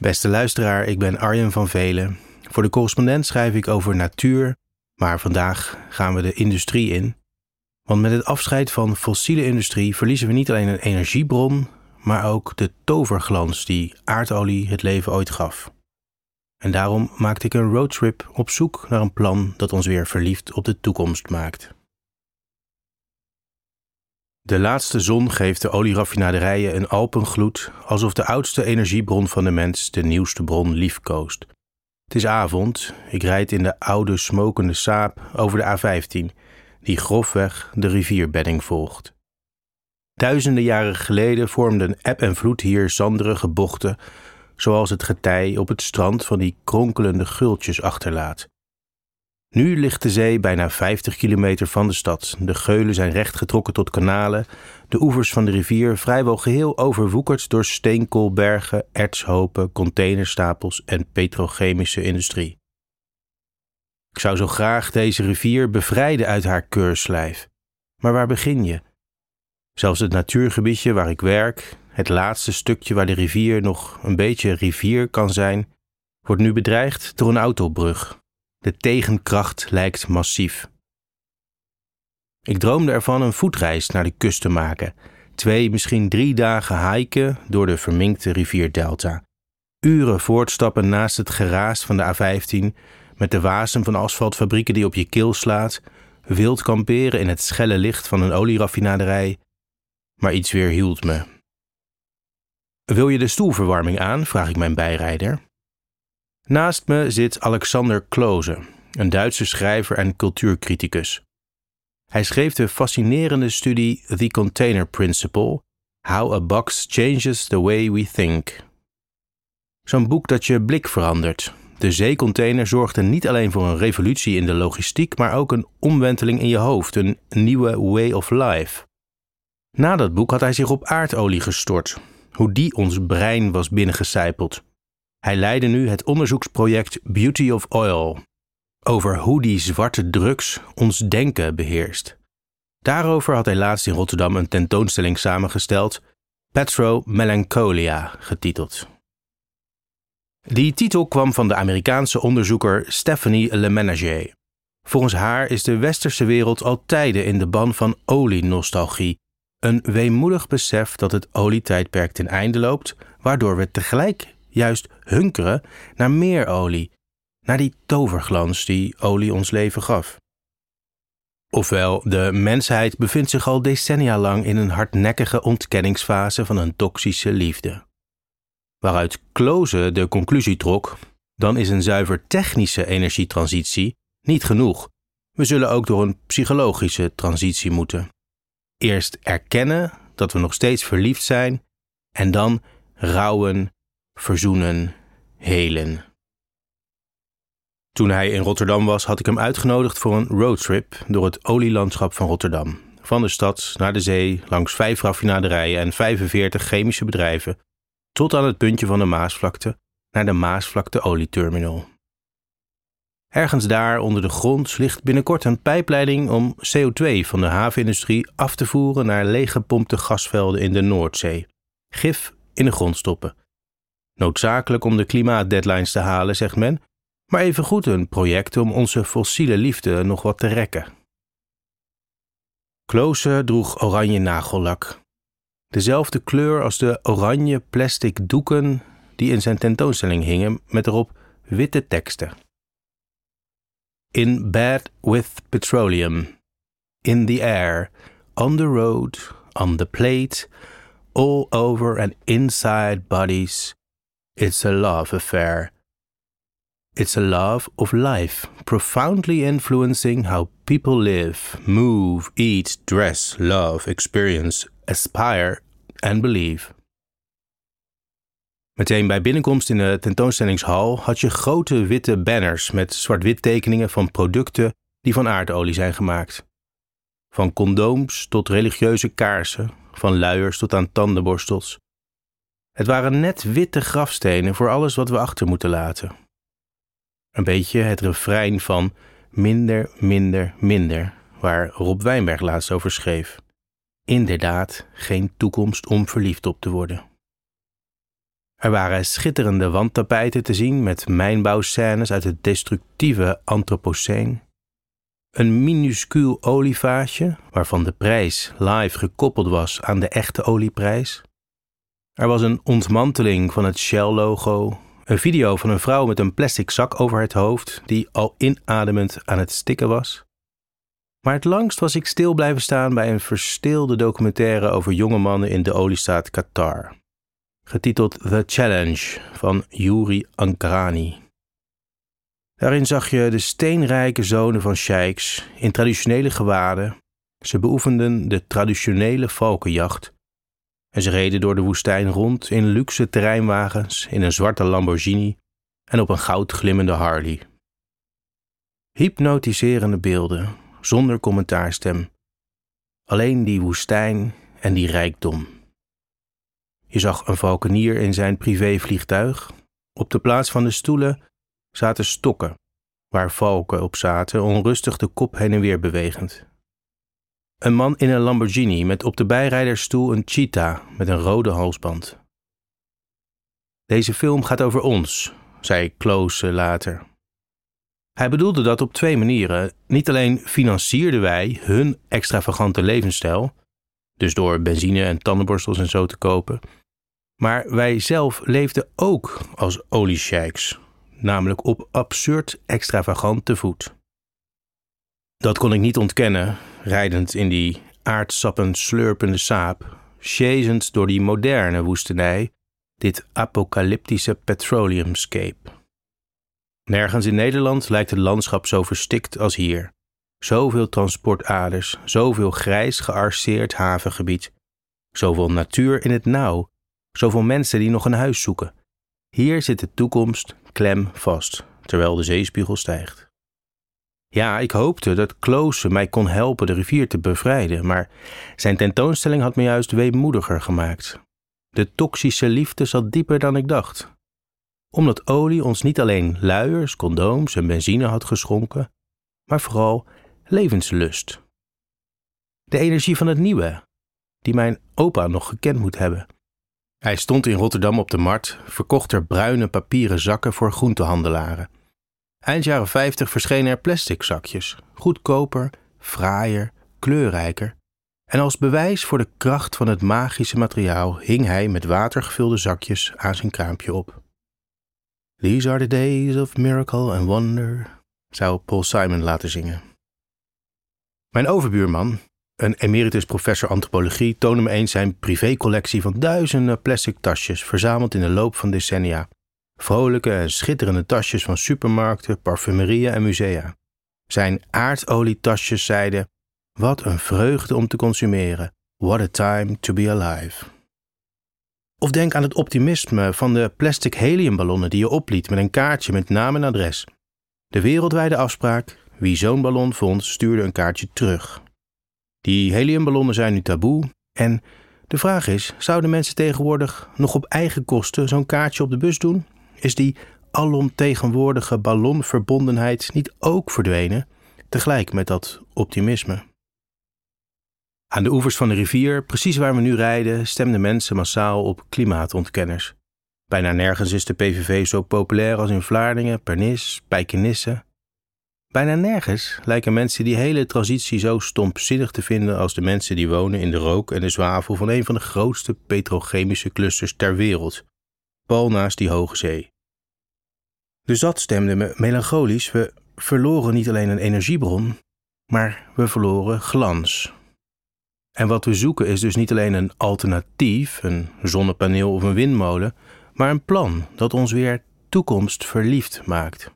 Beste luisteraar, ik ben Arjen van Velen. Voor de correspondent schrijf ik over natuur, maar vandaag gaan we de industrie in. Want met het afscheid van fossiele industrie verliezen we niet alleen een energiebron, maar ook de toverglans die aardolie het leven ooit gaf. En daarom maakte ik een roadtrip op zoek naar een plan dat ons weer verliefd op de toekomst maakt. De laatste zon geeft de olieraffinaderijen een alpengloed, alsof de oudste energiebron van de mens de nieuwste bron liefkoost. Het is avond, ik rijd in de oude smokende saap over de A15, die grofweg de rivierbedding volgt. Duizenden jaren geleden vormden eb en vloed hier zanderige bochten, zoals het getij op het strand van die kronkelende gultjes achterlaat. Nu ligt de zee bijna 50 kilometer van de stad. De geulen zijn rechtgetrokken tot kanalen, de oevers van de rivier vrijwel geheel overwoekerd door steenkoolbergen, ertshopen, containerstapels en petrochemische industrie. Ik zou zo graag deze rivier bevrijden uit haar keurslijf. Maar waar begin je? Zelfs het natuurgebiedje waar ik werk, het laatste stukje waar de rivier nog een beetje rivier kan zijn, wordt nu bedreigd door een autobrug de tegenkracht lijkt massief. Ik droomde ervan een voetreis naar de kust te maken. Twee, misschien drie dagen hiken door de verminkte rivierdelta. Uren voortstappen naast het geraas van de A15 met de wasem van asfaltfabrieken die op je keel slaat. Wild kamperen in het schelle licht van een olieraffinaderij. Maar iets weer hield me. Wil je de stoelverwarming aan? vraag ik mijn bijrijder. Naast me zit Alexander Kloze, een Duitse schrijver en cultuurcriticus. Hij schreef de fascinerende studie The Container Principle: How a Box Changes the Way We Think. Zo'n boek dat je blik verandert. De zeecontainer zorgde niet alleen voor een revolutie in de logistiek, maar ook een omwenteling in je hoofd, een nieuwe way of life. Na dat boek had hij zich op aardolie gestort, hoe die ons brein was binnengecijpeld. Hij leidde nu het onderzoeksproject Beauty of Oil over hoe die zwarte drugs ons denken beheerst. Daarover had hij laatst in Rotterdam een tentoonstelling samengesteld, Petro Melancholia getiteld. Die titel kwam van de Amerikaanse onderzoeker Stephanie Le Volgens haar is de westerse wereld al tijden in de ban van olienostalgie, een weemoedig besef dat het olietijdperk ten einde loopt, waardoor we tegelijk juist hunkeren naar meer olie, naar die toverglans die olie ons leven gaf. Ofwel, de mensheid bevindt zich al decennia lang in een hardnekkige ontkenningsfase van een toxische liefde. Waaruit Kloze de conclusie trok: dan is een zuiver technische energietransitie niet genoeg. We zullen ook door een psychologische transitie moeten. Eerst erkennen dat we nog steeds verliefd zijn en dan rouwen verzoenen, helen. Toen hij in Rotterdam was, had ik hem uitgenodigd voor een roadtrip door het olielandschap van Rotterdam. Van de stad naar de zee, langs vijf raffinaderijen en 45 chemische bedrijven, tot aan het puntje van de Maasvlakte, naar de Maasvlakte Olieterminal. Ergens daar onder de grond ligt binnenkort een pijpleiding om CO2 van de havenindustrie af te voeren naar leeggepompte gasvelden in de Noordzee. Gif in de grond stoppen. Noodzakelijk om de klimaatdeadlines te halen, zegt men, maar evengoed een project om onze fossiele liefde nog wat te rekken. Kloose droeg oranje nagellak. Dezelfde kleur als de oranje plastic doeken die in zijn tentoonstelling hingen met erop witte teksten. In bed with petroleum. In the air. On the road. On the plate. All over and inside bodies. It's a love affair. It's a love of life, profoundly influencing how people live, move, eat, dress, love, experience, aspire and believe. Meteen bij binnenkomst in de tentoonstellingshal had je grote witte banners met zwart-wit tekeningen van producten die van aardolie zijn gemaakt. Van condooms tot religieuze kaarsen, van luiers tot aan tandenborstels. Het waren net witte grafstenen voor alles wat we achter moeten laten. Een beetje het refrein van minder, minder, minder, waar Rob Wijnberg laatst over schreef. Inderdaad, geen toekomst om verliefd op te worden. Er waren schitterende wandtapijten te zien met mijnbouwscènes uit het destructieve Anthropoceen. Een minuscuul olievaatje, waarvan de prijs live gekoppeld was aan de echte olieprijs. Er was een ontmanteling van het Shell-logo, een video van een vrouw met een plastic zak over het hoofd die al inademend aan het stikken was. Maar het langst was ik stil blijven staan bij een verstilde documentaire over jonge mannen in de oliestaat Qatar, getiteld The Challenge van Yuri Ankarani. Daarin zag je de steenrijke zonen van sheiks in traditionele gewaden. Ze beoefenden de traditionele valkenjacht en ze reden door de woestijn rond in luxe terreinwagens, in een zwarte Lamborghini en op een goudglimmende Harley. Hypnotiserende beelden, zonder commentaarstem. Alleen die woestijn en die rijkdom. Je zag een valkenier in zijn privévliegtuig. Op de plaats van de stoelen zaten stokken, waar valken op zaten, onrustig de kop heen en weer bewegend. Een man in een Lamborghini met op de bijrijdersstoel een cheetah met een rode halsband. Deze film gaat over ons, zei Kloose later. Hij bedoelde dat op twee manieren. Niet alleen financierden wij hun extravagante levensstijl, dus door benzine en tandenborstels en zo te kopen, maar wij zelf leefden ook als oliesheiks, namelijk op absurd extravagante voet. Dat kon ik niet ontkennen, rijdend in die aardsappen slurpende saap, chasend door die moderne woestenij, dit apocalyptische petroleumscape. Nergens in Nederland lijkt het landschap zo verstikt als hier. Zoveel transportaders, zoveel grijs gearseerd havengebied, zoveel natuur in het nauw, zoveel mensen die nog een huis zoeken. Hier zit de toekomst klem vast, terwijl de zeespiegel stijgt. Ja, ik hoopte dat Kloose mij kon helpen de rivier te bevrijden, maar zijn tentoonstelling had me juist weemoediger gemaakt. De toxische liefde zat dieper dan ik dacht. Omdat olie ons niet alleen luiers, condooms en benzine had geschonken, maar vooral levenslust. De energie van het nieuwe, die mijn opa nog gekend moet hebben. Hij stond in Rotterdam op de markt, verkocht er bruine papieren zakken voor groentehandelaren. Eind jaren 50 verschenen er plastic zakjes, goedkoper, fraaier, kleurrijker. En als bewijs voor de kracht van het magische materiaal hing hij met water gevulde zakjes aan zijn kraampje op. These are the days of miracle and wonder, zou Paul Simon laten zingen. Mijn overbuurman, een emeritus professor antropologie, toonde me eens zijn privécollectie van duizenden plastic tasjes verzameld in de loop van decennia Vrolijke en schitterende tasjes van supermarkten, parfumerieën en musea. Zijn aardolietasjes zeiden: Wat een vreugde om te consumeren. What a time to be alive. Of denk aan het optimisme van de plastic heliumballonnen die je opliet met een kaartje met naam en adres. De wereldwijde afspraak: wie zo'n ballon vond, stuurde een kaartje terug. Die heliumballonnen zijn nu taboe en de vraag is: zouden mensen tegenwoordig nog op eigen kosten zo'n kaartje op de bus doen is die alomtegenwoordige ballonverbondenheid niet ook verdwenen, tegelijk met dat optimisme. Aan de oevers van de rivier, precies waar we nu rijden, stemden mensen massaal op klimaatontkenners. Bijna nergens is de PVV zo populair als in Vlaardingen, Pernis, Pijkenisse. Bijna nergens lijken mensen die hele transitie zo stompzinnig te vinden als de mensen die wonen in de rook en de zwavel van een van de grootste petrochemische clusters ter wereld, pal naast die hoge zee. Dus dat stemde me melancholisch. We verloren niet alleen een energiebron, maar we verloren glans. En wat we zoeken is dus niet alleen een alternatief, een zonnepaneel of een windmolen, maar een plan dat ons weer toekomstverliefd maakt.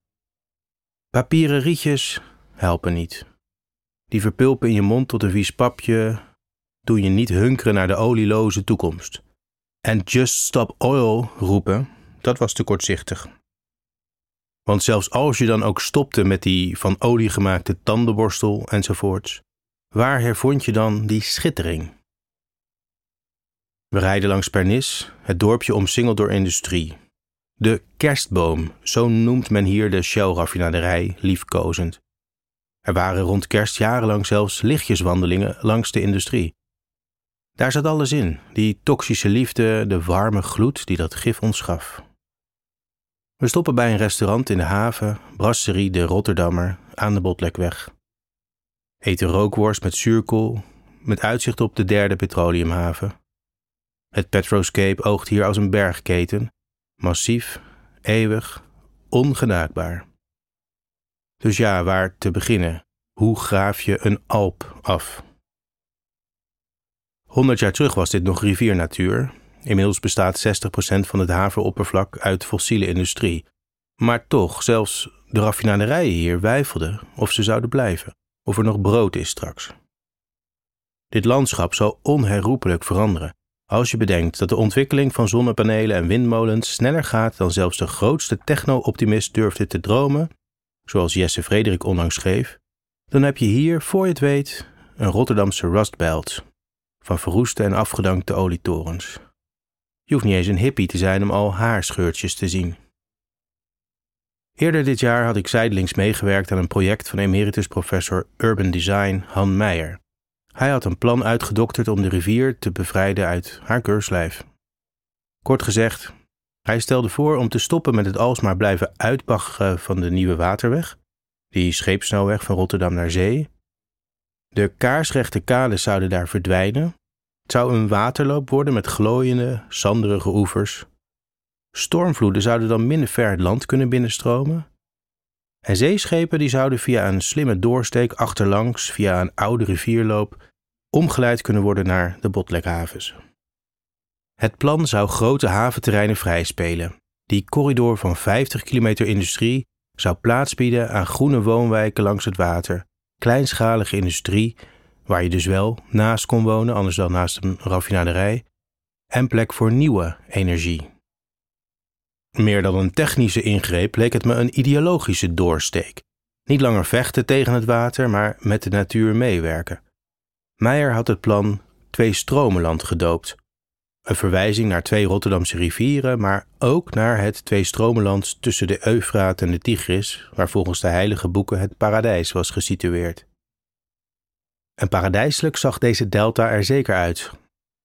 Papieren rietjes helpen niet. Die verpulpen in je mond tot een vies papje, doen je niet hunkeren naar de olieloze toekomst. En just stop oil roepen, dat was te kortzichtig. Want zelfs als je dan ook stopte met die van olie gemaakte tandenborstel enzovoorts, waar hervond je dan die schittering? We rijden langs Pernis, het dorpje omsingeld door industrie. De kerstboom, zo noemt men hier de Shell-raffinaderij liefkozend. Er waren rond kerst jarenlang zelfs lichtjeswandelingen langs de industrie. Daar zat alles in, die toxische liefde, de warme gloed die dat gif ons gaf. We stoppen bij een restaurant in de haven, Brasserie de Rotterdammer, aan de Botlekweg. Eten rookworst met zuurkool, met uitzicht op de derde petroleumhaven. Het Petroscape oogt hier als een bergketen, massief, eeuwig, ongenaakbaar. Dus ja, waar te beginnen? Hoe graaf je een Alp af? Honderd jaar terug was dit nog riviernatuur. Inmiddels bestaat 60% van het havenoppervlak uit fossiele industrie. Maar toch, zelfs de raffinaderijen hier weifelden of ze zouden blijven, of er nog brood is straks. Dit landschap zal onherroepelijk veranderen als je bedenkt dat de ontwikkeling van zonnepanelen en windmolens sneller gaat dan zelfs de grootste techno-optimist durfde te dromen, zoals Jesse Frederik onlangs schreef, dan heb je hier, voor je het weet, een Rotterdamse rustbelt van verroeste en afgedankte olietorens. Je hoeft niet eens een hippie te zijn om al haarscheurtjes te zien. Eerder dit jaar had ik zijdelings meegewerkt aan een project van emeritus professor Urban Design Han Meijer. Hij had een plan uitgedokterd om de rivier te bevrijden uit haar keurslijf. Kort gezegd, hij stelde voor om te stoppen met het alsmaar blijven uitbaggeren van de nieuwe waterweg, die scheepsnelweg van Rotterdam naar zee. De kaarsrechte kades zouden daar verdwijnen. Het zou een waterloop worden met glooiende, zanderige oevers. Stormvloeden zouden dan minder ver het land kunnen binnenstromen. En zeeschepen die zouden via een slimme doorsteek achterlangs, via een oude rivierloop, omgeleid kunnen worden naar de Botlekhavens. Het plan zou grote haventerreinen vrijspelen. Die corridor van 50 kilometer industrie zou plaats bieden aan groene woonwijken langs het water, kleinschalige industrie, waar je dus wel naast kon wonen, anders dan naast een raffinaderij, en plek voor nieuwe energie. Meer dan een technische ingreep leek het me een ideologische doorsteek. Niet langer vechten tegen het water, maar met de natuur meewerken. Meijer had het plan Twee Stromenland gedoopt. Een verwijzing naar twee Rotterdamse rivieren, maar ook naar het Twee Stromenland tussen de Eufraat en de Tigris, waar volgens de heilige boeken het paradijs was gesitueerd. En paradijselijk zag deze delta er zeker uit,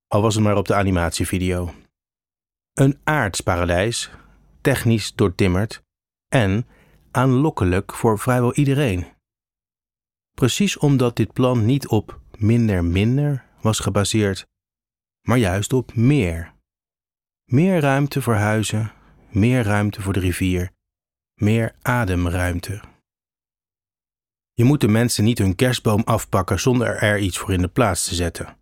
al was het maar op de animatievideo. Een aardsparadijs, technisch doortimmerd en aanlokkelijk voor vrijwel iedereen. Precies omdat dit plan niet op minder minder was gebaseerd, maar juist op meer. Meer ruimte voor huizen, meer ruimte voor de rivier, meer ademruimte. Je moet de mensen niet hun kerstboom afpakken zonder er iets voor in de plaats te zetten.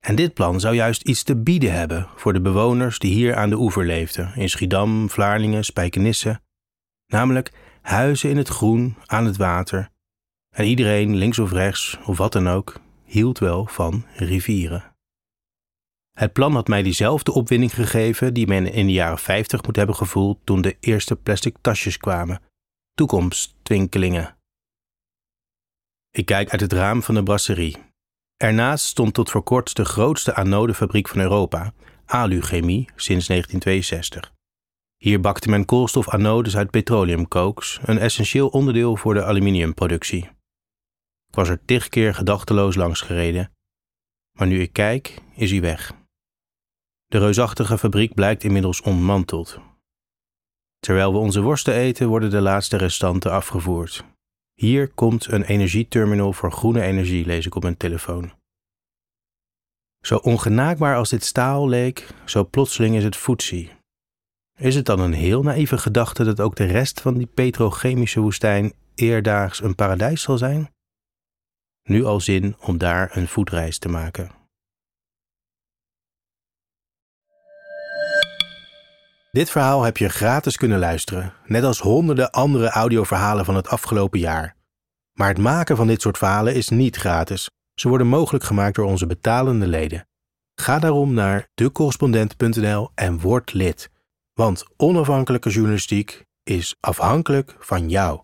En dit plan zou juist iets te bieden hebben voor de bewoners die hier aan de oever leefden, in Schiedam, Vlaardingen, Spijkenisse. Namelijk huizen in het groen, aan het water. En iedereen, links of rechts, of wat dan ook, hield wel van rivieren. Het plan had mij diezelfde opwinding gegeven die men in de jaren 50 moet hebben gevoeld toen de eerste plastic tasjes kwamen. Toekomsttwinkelingen. Ik kijk uit het raam van de brasserie. Ernaast stond tot voor kort de grootste anodefabriek van Europa, Aluchemie, sinds 1962. Hier bakte men koolstofanodes uit petroleumkooks, een essentieel onderdeel voor de aluminiumproductie. Ik was er tig keer gedachteloos langs gereden, maar nu ik kijk, is hij weg. De reusachtige fabriek blijkt inmiddels ontmanteld. Terwijl we onze worsten eten, worden de laatste restanten afgevoerd. Hier komt een energieterminal voor groene energie, lees ik op mijn telefoon. Zo ongenaakbaar als dit staal leek, zo plotseling is het voetzie. Is het dan een heel naïeve gedachte dat ook de rest van die petrochemische woestijn eerdaags een paradijs zal zijn? Nu al zin om daar een voetreis te maken. Dit verhaal heb je gratis kunnen luisteren, net als honderden andere audioverhalen van het afgelopen jaar. Maar het maken van dit soort verhalen is niet gratis. Ze worden mogelijk gemaakt door onze betalende leden. Ga daarom naar decorrespondent.nl en word lid. Want onafhankelijke journalistiek is afhankelijk van jou.